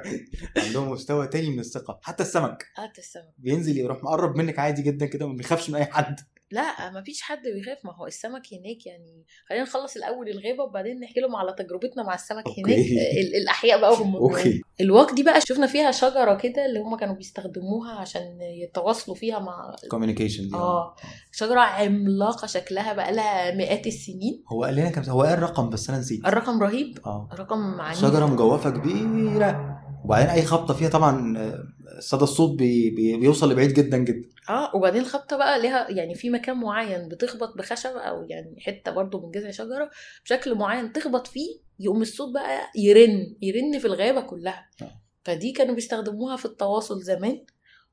عندهم مستوى تاني من الثقة. حتى السمك. آه السمك. بينزل يروح مقرب منك عادي جدا كده وما بيخافش من أي حد. لأ ما فيش حد بيخاف. ما هو السمك هناك يعني خلينا نخلص الأول الغابة وبعدين نحكي لهم على تجربتنا مع السمك okay. هناك. ال- الأحياء بقى هم *laughs* okay. ال walk دي بقى شفنا فيها شجرة كده اللي هم كانوا بيستخدموها عشان يتواصلوا فيها مع communication آه. شجرة عملاقة شكلها بقى لها مئات السنين. هو قال لنا كام هو قال رقم بس أنا نسيت. الرقم رهيب. آه. رقم عنيف. شجرة مجوفة كبيرة. وبعدين أي خبطة فيها طبعا آه، صدى الصوت بي بي بيوصل لبعيد جدا جدا. آه وبعدين الخبطه بقى ليها يعني في مكان معين بتخبط بخشب أو يعني حتة برضو من جذع شجرة بشكل معين تخبط فيه يقوم الصوت بقى يرن يرن في الغابة كلها. آه. فدي كانوا بيستخدموها في التواصل زمان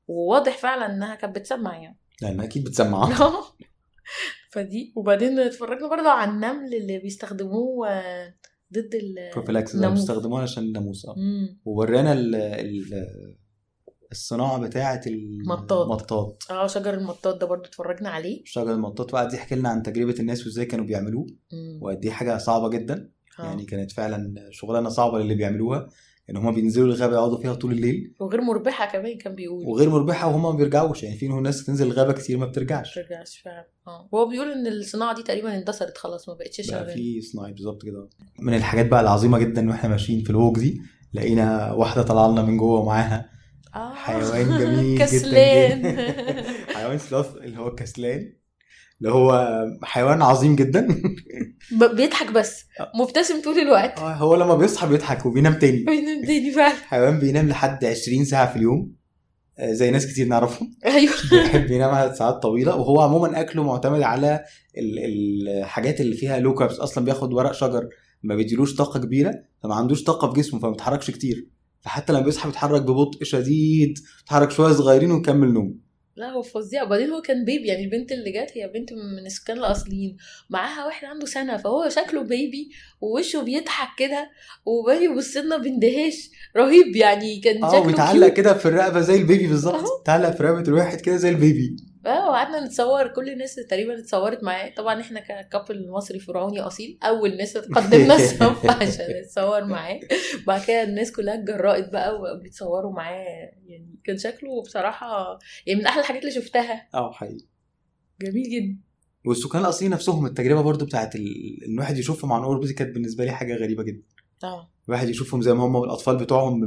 وواضح فعلا إنها كانت بتسمع يعني. لأن أكيد بتسمع. *laughs* فدي وبعدين اتفرجنا برضه على النمل اللي بيستخدموه آه، ضد ال بروفيلاكس ده الناموس. بيستخدموها عشان الناموس آه. وورانا ال ال الصناعة بتاعة مطاط. المطاط آه شجر المطاط ده برضه اتفرجنا عليه شجر المطاط وقعد يحكي لنا عن تجربة الناس وإزاي كانوا بيعملوه. وقد إيه حاجة صعبة جدا آه. يعني كانت فعلا شغلانة صعبة للي بيعملوها ان هم بينزلوا الغابة يقعدوا فيها طول الليل. وغير مربحة كمان كان بيقول. وغير مربحة وهم ما بيرجعوش يعني في ناس تنزل الغابة كتير ما بترجعش. ترجعش فعلا. آه. وهو بيقول إن الصناعة دي تقريبا اندثرت خلاص ما بقتش شغالة. في صناعي بالظبط كده. من الحاجات بقى العظيمة جدا وإحنا ماشيين في الووك دي لقينا واحدة طلع لنا من جوه ومعاها آه. حيوان جميل جدا كسلان. جدا. حيوان سلاث اللي هو كسلان. اللي هو حيوان عظيم جدا. بيضحك بس. مبتسم طول الوقت. آه، هو لما بيصحى بيضحك وبينام تاني. بينام تاني فعلا. حيوان بينام لحد 20 ساعة في اليوم. آه، زي ناس كتير نعرفهم. أيوه. بيحب ينام عدد ساعات طويلة. وهو عموما أكله معتمد على ال- الحاجات اللي فيها لو كاربس أصلا بياخد ورق شجر ما بيديلوش طاقة كبيرة فما عندوش طاقة في جسمه فما بيتحركش كتير. فحتى لما بيصحى بيتحرك ببطء شديد بيتحرك شوية صغيرين ويكمل نوم. لا هو فظيع. وبعدين هو كان بيبي يعني البنت اللي جت هي بنت من السكان الأصليين. معاها واحد عنده سنة فهو شكله baby ووشه بيضحك كده وبقى يبص لنا باندهاش رهيب يعني كان آه شكله ويتعلق cute كده في الرقبة زي ال baby بالظبط. أهو. يتعلق في رقبة الواحد كده زي ال baby آه وقعدنا نتصور كل الناس تقريبا اتصورت معاه طبعا إحنا ك couple مصري فرعوني أصيل أول ناس قدمنا الصف *laughs* عشان نتصور معاه. بعد كده الناس كلها اتجرأت بقى وبيتصوروا معاه. يعني كان شكله بصراحة يعني من أحلى الحاجات اللي شفتها. آه حقيقي. جميل جدا. والسكان الاصليين نفسهم التجربة برضو بتاعت ال... إن الواحد يشوفهم عن قرب دي كانت بالنسبة لي حاجة غريبة جدا. آه. الواحد يشوفهم زي ما هم الاطفال بتوعهم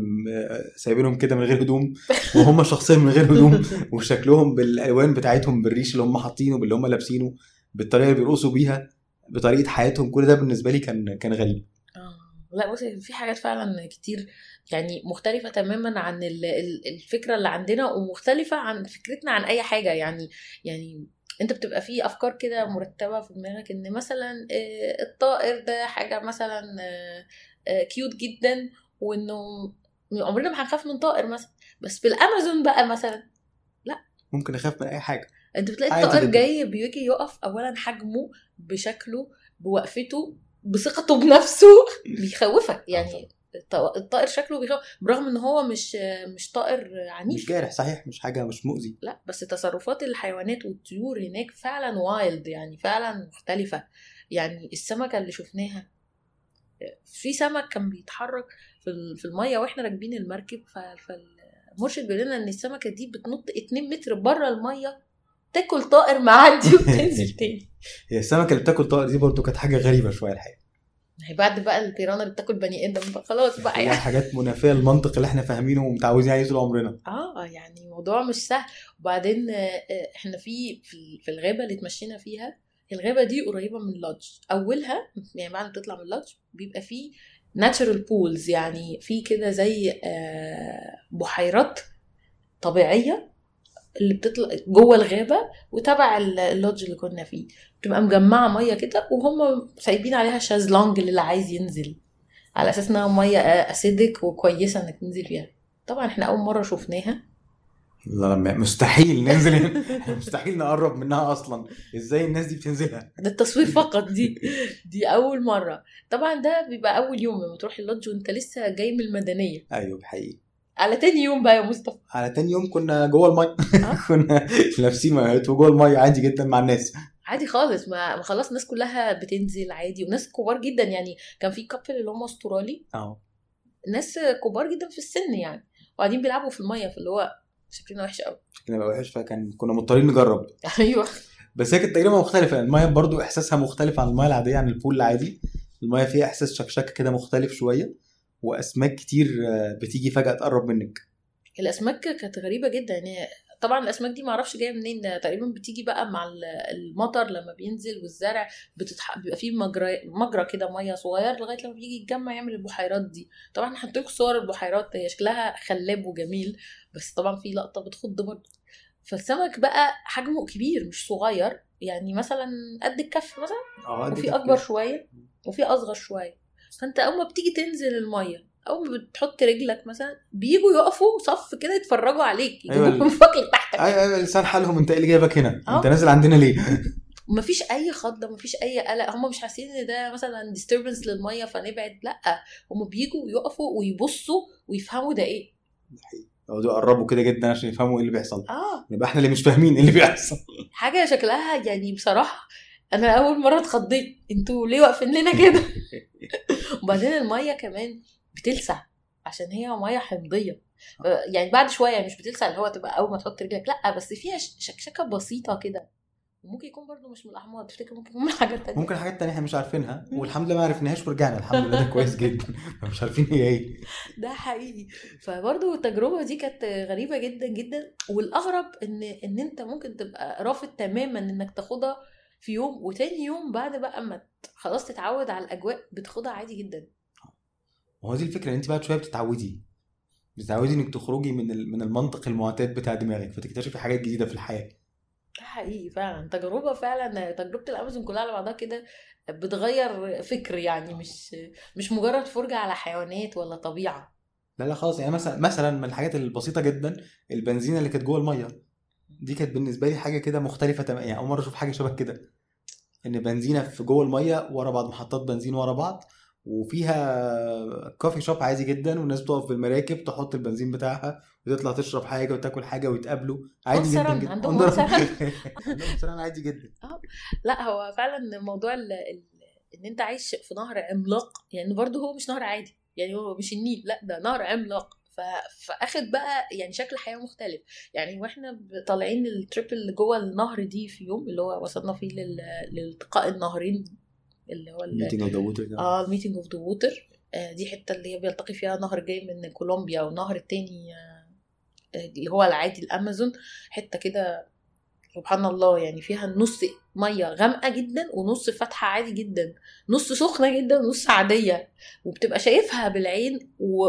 سايبينهم كده من غير هدوم وهم شخصيا من غير هدوم *laughs* وشكلهم بالألوان بتاعتهم بالريش اللي هم حاطينه باللي هم لابسينه بالطريقة اللي بيرقصوا بيها بطريقة حياتهم كل ده بالنسبة لي كان كان غريب. آه. لا بصي في حاجات فعلا كتير يعني مختلفة تماما عن ال- ال- الفكرة اللي عندنا ومختلفة عن فكرتنا عن أي حاجة. يعني يعني أنت بتبقى في أفكار كده مرتبة في دماغك إن مثلا آه، الطائر ده حاجة مثلا آه، كيوت جدا وإنه عمرنا ما هنخاف من طائر مثلا. بس بالامازون بقى مثلا. ممكن أخاف من أي حاجة. أنت بتلاقي الطائر. جاي بيجي يقف اولا حجمه بشكله بوقفته بثقته بنفسه. *laughs* بيخوفك. يعني الط- الطائر شكله بيخوف. برغم إن هو مش مش طائر مش عنيف جارح صحيح. مش حاجة مش مؤذي. لا. بس تصرفات الحيوانات والطيور هناك فعلا وايلد يعني فعلا مختلفة. يعني السمكة اللي شفناها في سمك كان بيتحرك في في المية وإحنا راكبين المركب فالمرشد بيقول لنا إن السمكة دي بتنط 2 متر بره المية تاكل طائر معدي *laughs* وتنزل تاني. هي السمكة اللي بتاكل طائر دي برضو كانت حاجة غريبة شوية الحقيقة. هي بعد بقى البيرانا اللي بتاكل بني آدم بقى خلاص بقى يعني. حاجات منافية للمنطق اللي إحنا فاهمينه ومتعودين عليه طول عمرنا. آه يعني موضوع مش سهل. وبعدين آه، آه، إحنا في في في الغابة اللي اتمشينا فيها الغابة دي قريبة من ال lodge أولها يعني بعد ما تطلع من ال lodge بيبقى فيه natural pools يعني في كده زي آه، بحيرات طبيعية اللي بتطلع جوه الغابة وتبع ال- ال lodge اللي كنا فيه. بتبقى مجمعة مية كده وهم سايبين عليها شازلونج للي عايز ينزل. على أساس إنها مية acidic وكويسة إنك تنزل فيها. طبعا إحنا أول مرة شفناها. لا لا مستحيل ننزل *laughs* مستحيل نقرب منها أصلا. إزاي الناس دي بتنزلها؟ ده التصوير فقط دي دي أول مرة. طبعا ده بيبقى أول يوم لما تروح ال lodge وأنت لسه جاي من المدنية. أيوه حقيقي على تاني يوم بقى يا مصطفى. على تاني يوم كنا جوه الميه آه. *laughs* كنا لابسين مايوهات وجوه الميه عادي جدا مع الناس. عادي خالص ما ما خلاص الناس كلها بتنزل عادي. وناس كبار جدا يعني. كان في كابل اللي هم أسترالي. آه. ناس كبار جدا في السن يعني. وقاعدين بيلعبوا في المية فاللي هو شكلنا وحش قوي *laughs* كنا بقى وحش فكان كنا مضطرين نجرب. أيوه. بس هي كانت تجربه مختلفة. المية برضو إحساسها مختلف عن المية العادية عن البول العادي. المية فيها إحساس شكشكة كده مختلف شوية وأسماك كتير آه، بتيجي فجأة تقرب منك. الأسماك كانت غريبة جدا يعني طبعا الأسماك دي معرفش جاية منين تقريبا بتيجي بقى مع ال- المطر لما بينزل والزرع بتتح... بيبقى فيه مجرى مجرى كده مية صغير لغاية لما بيجي يتجمع يعمل البحيرات دي. طبعا هحط لكم صور البحيرات هي شكلها خلاب وجميل بس طبعا في لقطة بتخض برضه. فالسمك بقى حجمه كبير مش صغير يعني مثلا قد الكف مثلا قد وفي. أكبر شوية وفي أصغر شوية. فأنت أول ما بتيجي تنزل المية ما بتحط رجلك مثلا بيجوا يقفوا صف كده يتفرجوا عليك أيوة. يجيبوا من فوق لتحتك. أيوه أيوه لسان حالهم انت إيه اللي جايبك هنا؟ آه. انت نازل عندنا ليه؟ *laughs* ومفيش أي خضة مفيش أي قلق. هم مش حاسين إن ده مثلا disturbance للمية فنبعد لأ. هم بيجوا يقفوا ويبصوا ويفهموا ده إيه. يقعدوا يقربوا كده جدا عشان يفهموا إيه اللي بيحصل. أه. نبقى إحنا اللي مش فاهمين إيه اللي بيحصل. *laughs* حاجة شكلها يعني بصراحة أنا أول مرة اتخضيت. أنتوا ليه واقفين لنا كده؟ *laughs* وبعدين المية كمان بتلسع عشان هي مية حمضية. آه، يعني بعد شوية مش بتلسع اللي هو تبقى أول ما تحط رجلك لأ بس فيها شكشكة بسيطة كده. وممكن يكون برضو مش من الأحماض تفتكر ممكن يكون من حاجات تانية ممكن حاجات تانية إحنا مش عارفينها والحمد لله ما عرفناهاش ورجعنا. الحمد لله ده كويس جدا. *laughs* مش عارفين هي إيه. ده حقيقي. فبرضو التجربة دي كانت غريبة جدا جدا. والأغرب إن إن أنت ممكن تبقى رافض تماما إنك تاخدها في يوم وتاني يوم بعد بقى ما خلاص تتعود على الأجواء بتاخدها عادي جدا. هو دي الفكرة إن أنت بعد شوية بتتعودي. بتتعودي إنك تخرجي من من المنطق المعتاد بتاع دماغك فتكتشفي حاجات جديدة في الحياة. ده حقيقي فعلا. تجربة فعلا تجربة الأمازون كلها على بعضها كده بتغير فكر يعني مش مش مجرد فرجة على حيوانات ولا طبيعة. لا لا خلاص يعني مثلا مثلا من الحاجات البسيطة جدا البنزينه اللي كانت جوه المية. دي كانت بالنسبة لي حاجة كده مختلفة تماما. يعني أول مرة أشوف حاجة شبه كده. إن بنزينة في جوه المية ورا بعض محطات بنزين ورا بعض. وفيها كوفي شوب عادي جدا والناس بتقف بالمراكب تحط البنزين بتاعها وتطلع تشرب حاجة وتاكل حاجة ويتقابلوا. عادي جدا جدا. عندهم *laughs* عندهم- عادي جدا. *laughs* لا هو فعلا موضوع ال... إن أنت عايش في نهر عملاق يعني برضه هو مش نهر عادي. يعني هو مش النيل لا ده نهر عملاق. ف... فآخد بقى يعني شكل حياة مختلف. يعني وإحنا طالعين ال trip اللي جوه النهر دي في يوم اللي هو وصلنا فيه لل... لالتقاء النهرين اللي هو ال... meeting of the water آه ال meeting of the water دي حتة اللي هي بيلتقي فيها نهر جاي من كولومبيا والنهر التاني آه، اللي هو العادي الأمازون. حتة كده سبحان الله يعني فيها نص مية غامقة جدا ونص فاتحة عادي جدا. نص سخنة جدا ونص عادية. وبتبقى شايفها بالعين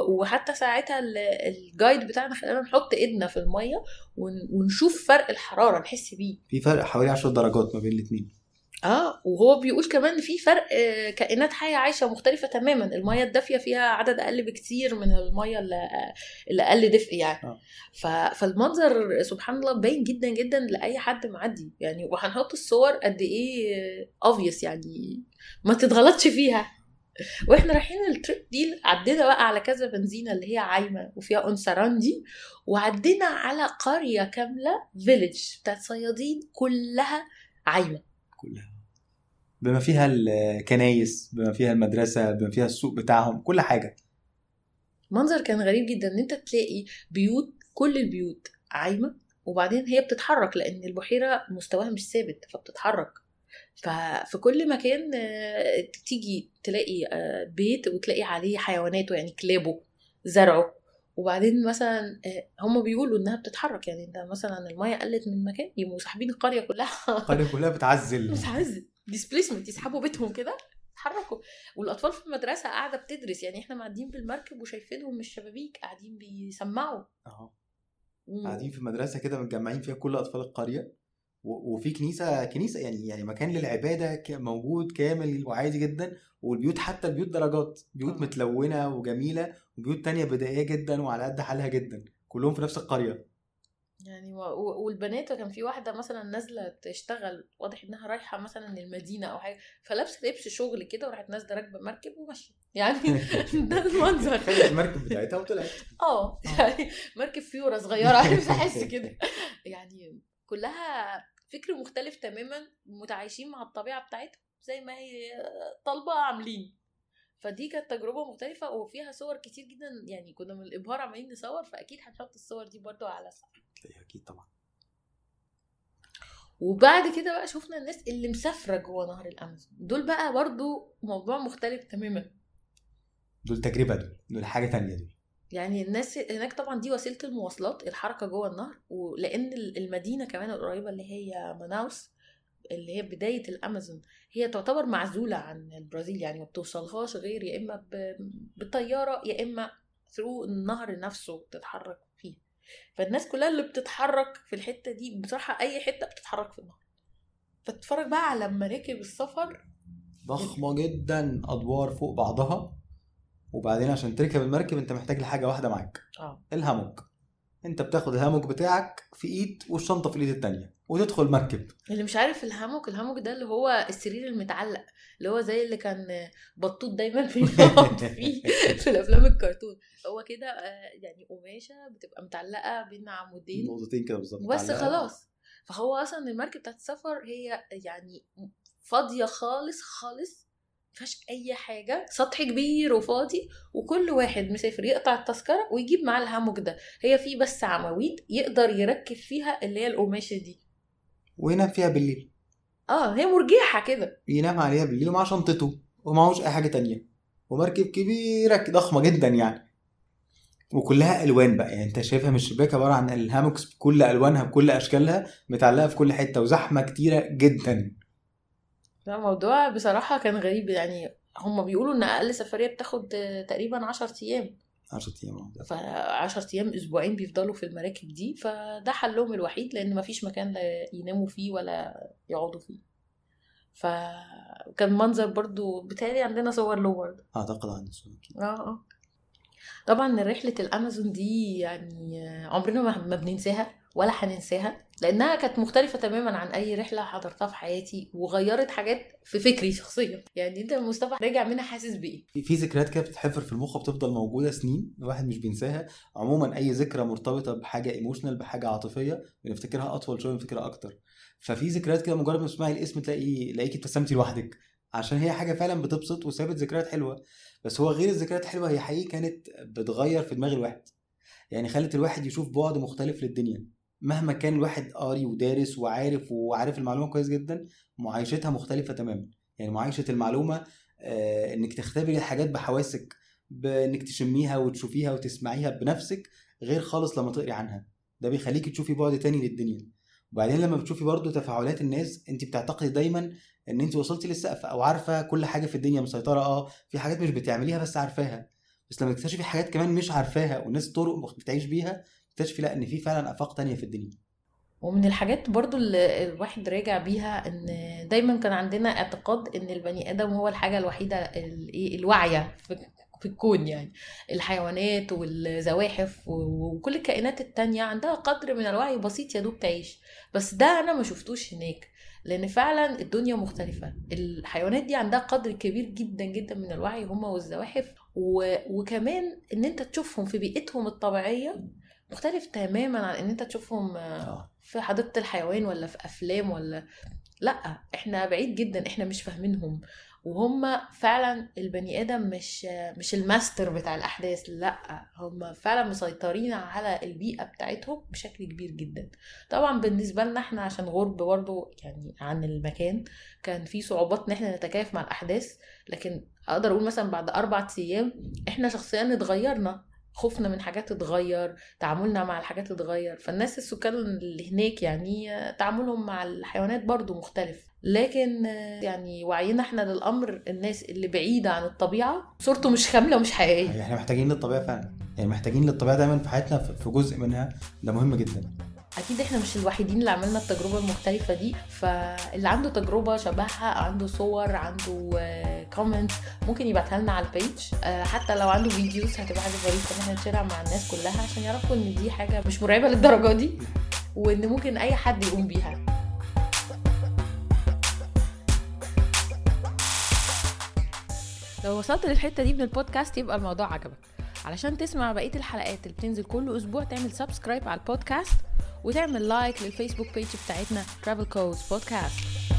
وحتى ساعتها ال- الجايد بتاعنا خلانا نحط إيدنا في المية ون- ونشوف فرق الحرارة نحس بيه. في فرق حوالي 10 درجات ما بين الاثنين آه وهو بيقول كمان ان في فرق آه، كائنات حية عايشة مختلفة تماما. المية الدافية فيها عدد أقل بكتير من المية اللي اللي أقل دفء يعني. آه. ف- فالمنظر سبحان الله باين جدا جدا لأي حد معدي يعني. وهنحط الصور قد إيه obvious يعني ما تتغلطش فيها. وإحنا رايحين ال trip دي عدينا بقى على كذا بنزينة اللي هي عايمة وفيها انسران دي وعدينا على قرية كاملة village بتاعت صيادين كلها عايمة. كلها. بما فيها الكنايس بما فيها المدرسة بما فيها السوق بتاعهم كل حاجة. منظر كان غريب جدا إن أنت تلاقي بيوت كل البيوت عايمة وبعدين هي بتتحرك لأن البحيرة مستواها مش ثابت فبتتحرك. ففي كل مكان آه، تيجي تلاقي آه، بيت وتلاقي عليه حيواناته يعني كلابه زرعه. وبعدين مثلا آه، هم بيقولوا إنها بتتحرك يعني انت مثلا المية قلت من مكان يبقوا ساحبين القرية كلها. القرية كلها بتعزل. متعذب ديسبليسمنت يسحبوا بيتهم كده يتحركوا. والأطفال في المدرسة قاعدة بتدرس يعني إحنا معديين بالمركب وشايفينهم من الشبابيك قاعدين بيسمعوا. أهو. قاعدين في مدرسة كده متجمعين فيها كل أطفال القرية. وفي كنيسة كنيسة يعني يعني مكان للعبادة موجود كامل وعادي جدا والبيوت حتى البيوت درجات بيوت آه. متلونة وجميلة وبيوت تانية بدائية جدا وعلى قد حالها جدا كلهم في نفس القرية. يعني و- والبنات كان في واحدة مثلا نازلة تشتغل واضح إنها رايحة مثلا المدينة أو حاجة فلابسة لبس شغل كده وراحت نازلة راكبة مركب وماشية. يعني *laughs* ده المنظر. *laughs* خدت المركب بتاعتها وطلعت. آه يعني مركب فيورا صغيرة أحس كده. يعني كلها فكر مختلف تماما متعايشين مع الطبيعة بتاعتهم زي ما هي طالبة عاملين. فدي كانت تجربة مختلفة وفيها صور كتير جدا يعني كنا من الإبهار عمالين نصور فأكيد هنحط الصور دي برضو على الصفحة. أكيد طبعا. وبعد كده بقى شفنا الناس اللي مسافرة جوه نهر الأمازون. دول بقى برضو موضوع مختلف تماما. دول تجربة دول دول حاجة تانية دول يعني الناس هناك طبعا دي وسيلة المواصلات الحركة جوه النهر ولأن المدينة كمان القريبة اللي هي ماناوس اللي هي بداية الأمازون هي تعتبر معزولة عن البرازيل يعني ما بتوصلهاش غير يا إما بالطيارة يا إما ثرو النهر نفسه تتحرك فيه. فالناس كلها اللي بتتحرك في الحتة دي بصراحة أي حتة بتتحرك في النهر. فتتفرج بقى على مراكب السفر ضخمة جدا أدوار فوق بعضها. وبعدين عشان تركب المركب انت محتاج لحاجة واحدة معاك. آه. الهاموك انت بتاخد الهاموك بتاعك في ايد والشنطة في الايد التانية وتدخل مركب اللي مش عارف الهاموك الهاموك ده اللي هو السرير المتعلق اللي هو زي اللي كان بطوط دايما *laughs* بيقعد فيه في الأفلام الكرتون. هو كده آه، يعني قماشة بتبقى متعلقة بين عمودين. نقطتين كده بالظبط متعلقة. خلاص. فهو أصلا المركب بتاعت السفر هي يعني فاضية خالص خالص مفيهاش أي حاجة سطح كبير وفاضي وكل واحد مسافر يقطع التذكرة ويجيب معاه الهاموك ده. هي فيه بس عواميد يقدر يركب فيها اللي هي القماشة دي. وينام فيها بالليل. آه هي مرجحة كده. ينام عليها بالليل ومعاه شنطته ومعهوش أي حاجة تانية. ومركب كبيرة ضخمة جدا يعني. وكلها ألوان بقى. يعني أنت شايفها من الشباك عبارة عن الهاموكس بكل ألوانها بكل أشكالها متعلقة في كل حتة وزحمة كتيرة جدا. لا الموضوع بصراحة كان غريب. يعني هم بيقولوا إن أقل سفرية بتاخد آه، تقريبا 10 أيام. 10 أيام أهو. ف 10 أيام أسبوعين بيفضلوا في المراكب دي. فده حلهم الوحيد لأن مفيش مكان لا يناموا فيه ولا يقعدوا فيه. فكان منظر برضو بتهيألي عندنا صور له برضه أعتقد صورة كده. آه آه. طبعا رحلة الأمازون دي يعني عمرنا ما بننساها. ولا هننساها لأنها كانت مختلفة تماما عن أي رحلة حضرتها في حياتي وغيرت حاجات في فكري شخصيا. يعني أنت مصطفى راجع منها حاسس بإيه؟ في- ذكريات كده بتتحفر في المخ وبتفضل موجودة سنين الواحد مش بينساها. عموما أي ذكرى مرتبطة بحاجة ايموشنال بحاجة عاطفية بنفتكرها أطول شوية بنفتكرها أكتر. ففي ذكريات كده مجرد ما تسمعي الاسم تلاقي تلاقيكي ابتسمتي لوحدك عشان هي حاجة فعلا بتبسط وسابت ذكريات حلوة. بس هو غير الذكريات الحلوة هي حقيقي كانت بتغير في دماغ الواحد. يعني خلت الواحد يشوف بعد مختلف للدنيا. مهما كان الواحد قاري ودارس وعارف وعارف المعلومة كويس جدا معايشتها مختلفة تماما. يعني معايشة المعلومة آه، إنك تختبري الحاجات بحواسك بإنك تشميها وتشوفيها وتسمعيها بنفسك غير خالص لما تقري عنها. ده بيخليكي تشوفي بعد تاني للدنيا. وبعدين لما بتشوفي برضو تفاعلات الناس انت بتعتقدي دايما إن انت وصلتي للسقف أو عارفة كل حاجة في الدنيا مسيطرة آه في حاجات مش بتعمليها بس عارفاها. بس لما تكتشفي حاجات كمان مش عارفاها والناس طرق بتعيش بيها تكتشفي لا إن في فعلا آفاق تانية في الدنيا. ومن الحاجات برضو اللي الواحد راجع بيها إن دايما كان عندنا اعتقاد إن البني آدم هو الحاجة الوحيدة ال- إيه الواعية في الكون يعني. الحيوانات والزواحف وكل الكائنات التانية عندها قدر من الوعي بسيط يا دوب تعيش. بس ده أنا ما شفتوش هناك لأن فعلا الدنيا مختلفة. الحيوانات دي عندها قدر كبير جدا جدا من الوعي هما والزواحف و... وكمان إن أنت تشوفهم في بيئتهم الطبيعية مختلف تماما عن إن أنت تشوفهم آه، آه. في حديقة الحيوان ولا في أفلام ولا لأ إحنا بعيد جدا إحنا مش فاهمينهم. وهم فعلا البني آدم مش مش الماستر بتاع الأحداث لأ هم فعلا مسيطرين على البيئة بتاعتهم بشكل كبير جدا. طبعا بالنسبة لنا إحنا عشان غرب برضو يعني عن المكان كان في صعوبات إن إحنا نتكيف مع الأحداث. لكن أقدر أقول مثلا بعد أربع أيام إحنا شخصيا اتغيرنا. خوفنا من حاجات تتغير تعاملنا مع الحاجات اتغير فالناس السكان اللي هناك يعني تعاملهم مع الحيوانات برضو مختلف. لكن يعني وعينا إحنا للأمر الناس اللي بعيدة عن الطبيعة صورته مش كاملة ومش حقيقية. يعني إحنا محتاجين للطبيعة فعلا. يعني محتاجين للطبيعة دايما في حياتنا في جزء منها. ده مهم جدا. أكيد إحنا مش الوحيدين اللي عملنا التجربة المختلفة دي. فاللي عنده تجربة شبهها عنده صور عنده comment ممكن يبعتها لنا على ال page آه، حتى لو عنده videos هتبقى حاجة ظريفه إن إحنا نشيرها مع الناس كلها عشان يعرفوا إن دي حاجة مش مرعبة للدرجة دي وإن ممكن أي حد يقوم بيها. لو وصلت للحتة دي من البودكاست يبقى الموضوع عجبك. علشان تسمع بقية الحلقات اللي بتنزل كل أسبوع تعمل subscribe على البودكاست وتعمل like لل Facebook page بتاعتنا Travel Codes Podcast.